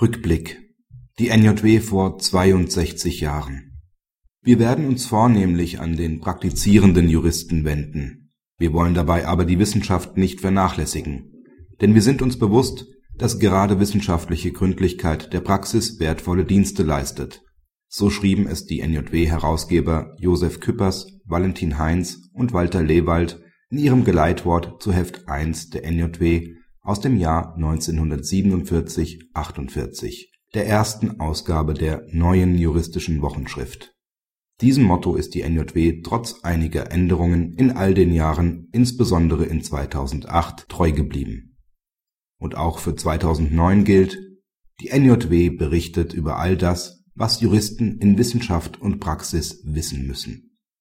Rückblick. Die NJW vor 62 Jahren. Wir werden uns vornehmlich an den praktizierenden Juristen wenden. Wir wollen dabei aber die Wissenschaft nicht vernachlässigen. Denn wir sind uns bewusst, dass gerade wissenschaftliche Gründlichkeit der Praxis wertvolle Dienste leistet. So schrieben es die NJW-Herausgeber Josef Küppers, Valentin Heinz und Walter Lewald in ihrem Geleitwort zu Heft 1 der NJW aus dem Jahr 1947 / 48, der ersten Ausgabe der Neuen Juristischen Wochenschrift. Diesem Motto ist die NJW trotz einiger Änderungen in all den Jahren, insbesondere in 2008, treu geblieben. Und auch für 2009 gilt: Die NJW berichtet über all das, was Juristen in Wissenschaft und Praxis wissen müssen